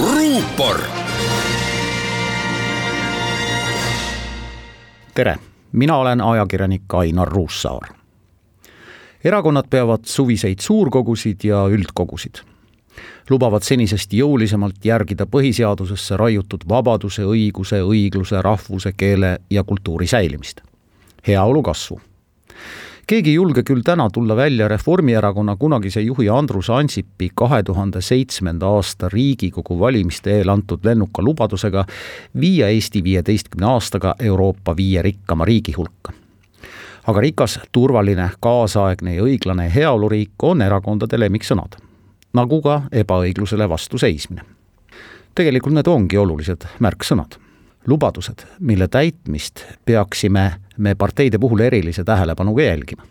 ruupor. tere, mina olen ajakirjanik Ainar Ruussaar. erakonnad peavad suviseid suurkogusid ja üldkogusid. lubavad senisest jõulisemalt järgida põhiseadusesse raiutud vabaduse, õiguse, õigluse, rahvuse, keele ja kultuuri säilimist. heaolu kasvu keegi ei julge küll täna tulla välja Reformierakonna kunagise juhi Andrus Ansipi kahe tuhande seitsmenda aasta Riigikogu valimiste eel antud lennuka lubadusega viia Eesti viieteistkümne aastaga Euroopa viie rikkama riigi hulka. aga rikas, turvaline, kaasaegne ja õiglane heaoluriik on erakondade lemmiksõnad, nagu ka ebaõiglusele vastu seismine. tegelikult need ongi olulised märksõnad lubadused, mille täitmist peaksime me parteide puhul erilise tähelepanuga jälgima.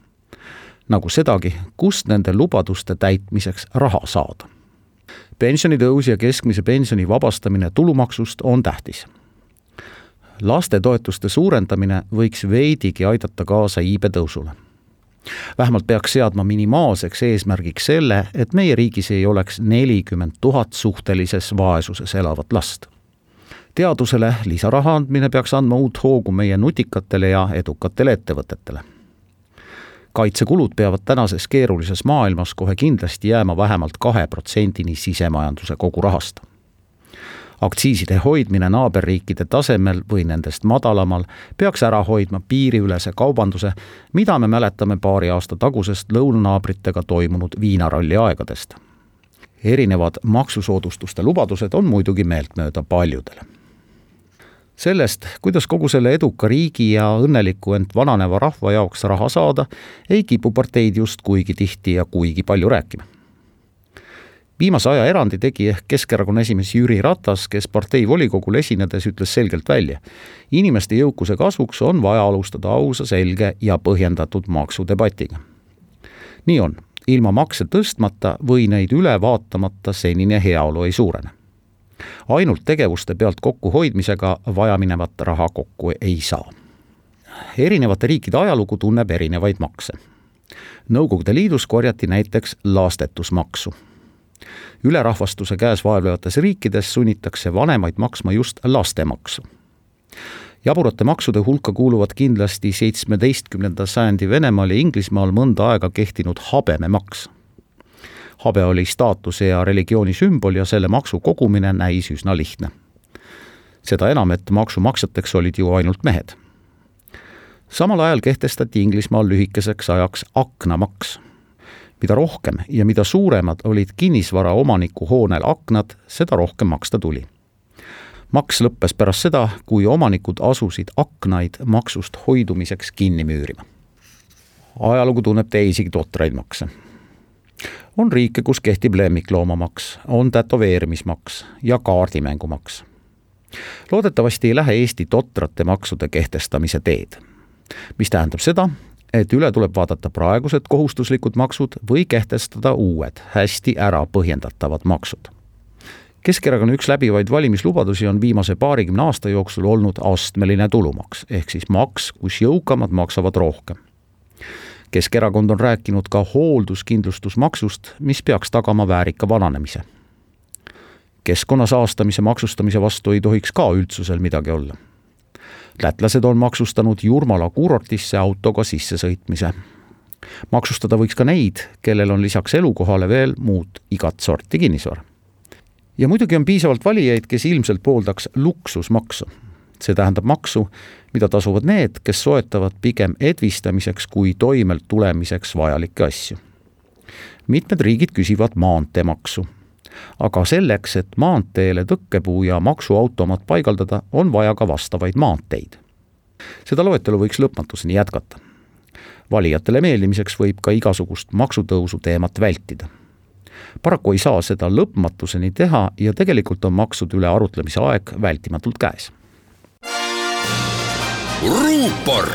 nagu sedagi, kust nende lubaduste täitmiseks raha saada. pensionitõus ja keskmise pensioni vabastamine tulumaksust on tähtis. lastetoetuste suurendamine võiks veidigi aidata kaasa iibe tõusule vähemalt peaks seadma minimaalseks eesmärgiks selle, et meie riigis ei oleks nelikümmend tuhat suhtelises vaesuses elavat last teadusele lisaraha andmine peaks andma uut hoogu meie nutikatele ja edukatele ettevõtetele. kaitsekulud peavad tänases keerulises maailmas kohe kindlasti jääma vähemalt kahe protsendini sisemajanduse kogurahast. aktsiiside hoidmine naaberriikide tasemel või nendest madalamal peaks ära hoidma piiriülese kaubanduse, mida me mäletame paari aasta tagusest lõunanaabritega toimunud viinaralli aegadest erinevad maksusoodustuste lubadused on muidugi meeltmööda paljudele sellest, kuidas kogu selle eduka riigi ja õnneliku, ent vananeva rahva jaoks raha saada, ei kipu parteid just kuigi tihti ja kuigi palju rääkima. viimase aja erandi tegi ehk Keskerakonna esimees Jüri Ratas, kes partei volikogul esinedes ütles selgelt välja, inimeste jõukuse kasvuks on vaja alustada ausa, selge ja põhjendatud maksudebatiga. nii on, ilma makse tõstmata või neid üle vaatamata senine heaolu ei suurene ainult tegevuste pealt kokkuhoidmisega vajaminevat raha kokku ei saa. erinevate riikide ajalugu tunneb erinevaid makse. Nõukogude Liidus korjati näiteks lastetusmaksu. ülerahvastuse käes vaevlevates riikides sunnitakse vanemaid maksma just lastemaksu jaburate maksude hulka kuuluvad kindlasti seitsmeteistkümnenda sajandi Venemaal ja Inglismaal mõnda aega kehtinud habememaks habe oli staatuse ja religiooni sümbol ja selle maksu kogumine näis üsna lihtne. seda enam, et maksumaksjateks olid ju ainult mehed. samal ajal kehtestati Inglismaal lühikeseks ajaks aknamaks. mida rohkem ja mida suuremad olid kinnisvara omaniku hoonel aknad, seda rohkem maksta tuli maks lõppes pärast seda, kui omanikud asusid aknaid maksust hoidumiseks kinni müürima. ajalugu tunneb teisigi totraid makse on riike, kus kehtib lemmikloomamaks, on tätoveerimismaks ja kaardimängumaks. loodetavasti ei lähe Eesti totrate maksude kehtestamise teed, mis tähendab seda, et üle tuleb vaadata praegused kohustuslikud maksud või kehtestada uued, hästi ära põhjendatavad maksud. Keskerakonna üks läbivaid valimislubadusi on viimase paarikümne aasta jooksul olnud astmeline tulumaks, ehk siis maks, kus jõukamad maksavad rohkem Keskerakond on rääkinud ka hoolduskindlustusmaksust, mis peaks tagama väärika vananemise. keskkonna saastamise maksustamise vastu ei tohiks ka üldsusel midagi olla. lätlased on maksustanud Jurmala kuurortisse autoga sissesõitmise. maksustada võiks ka neid, kellel on lisaks elukohale veel muud igat sorti kinnisvara. ja muidugi on piisavalt valijaid, kes ilmselt pooldaks luksusmaksu see tähendab maksu, mida tasuvad need, kes soetavad pigem edvistamiseks kui toimelt tulemiseks vajalikke asju. mitmed riigid küsivad maanteemaksu. aga selleks, et maanteele tõkkepuu ja maksuautomaat paigaldada, on vaja ka vastavaid maanteid. seda loetelu võiks lõpmatuseni jätkata. valijatele meeldimiseks võib ka igasugust maksutõusu teemat vältida paraku ei saa seda lõpmatuseni teha ja tegelikult on maksude üle arutlemise aeg vältimatult käes ruupor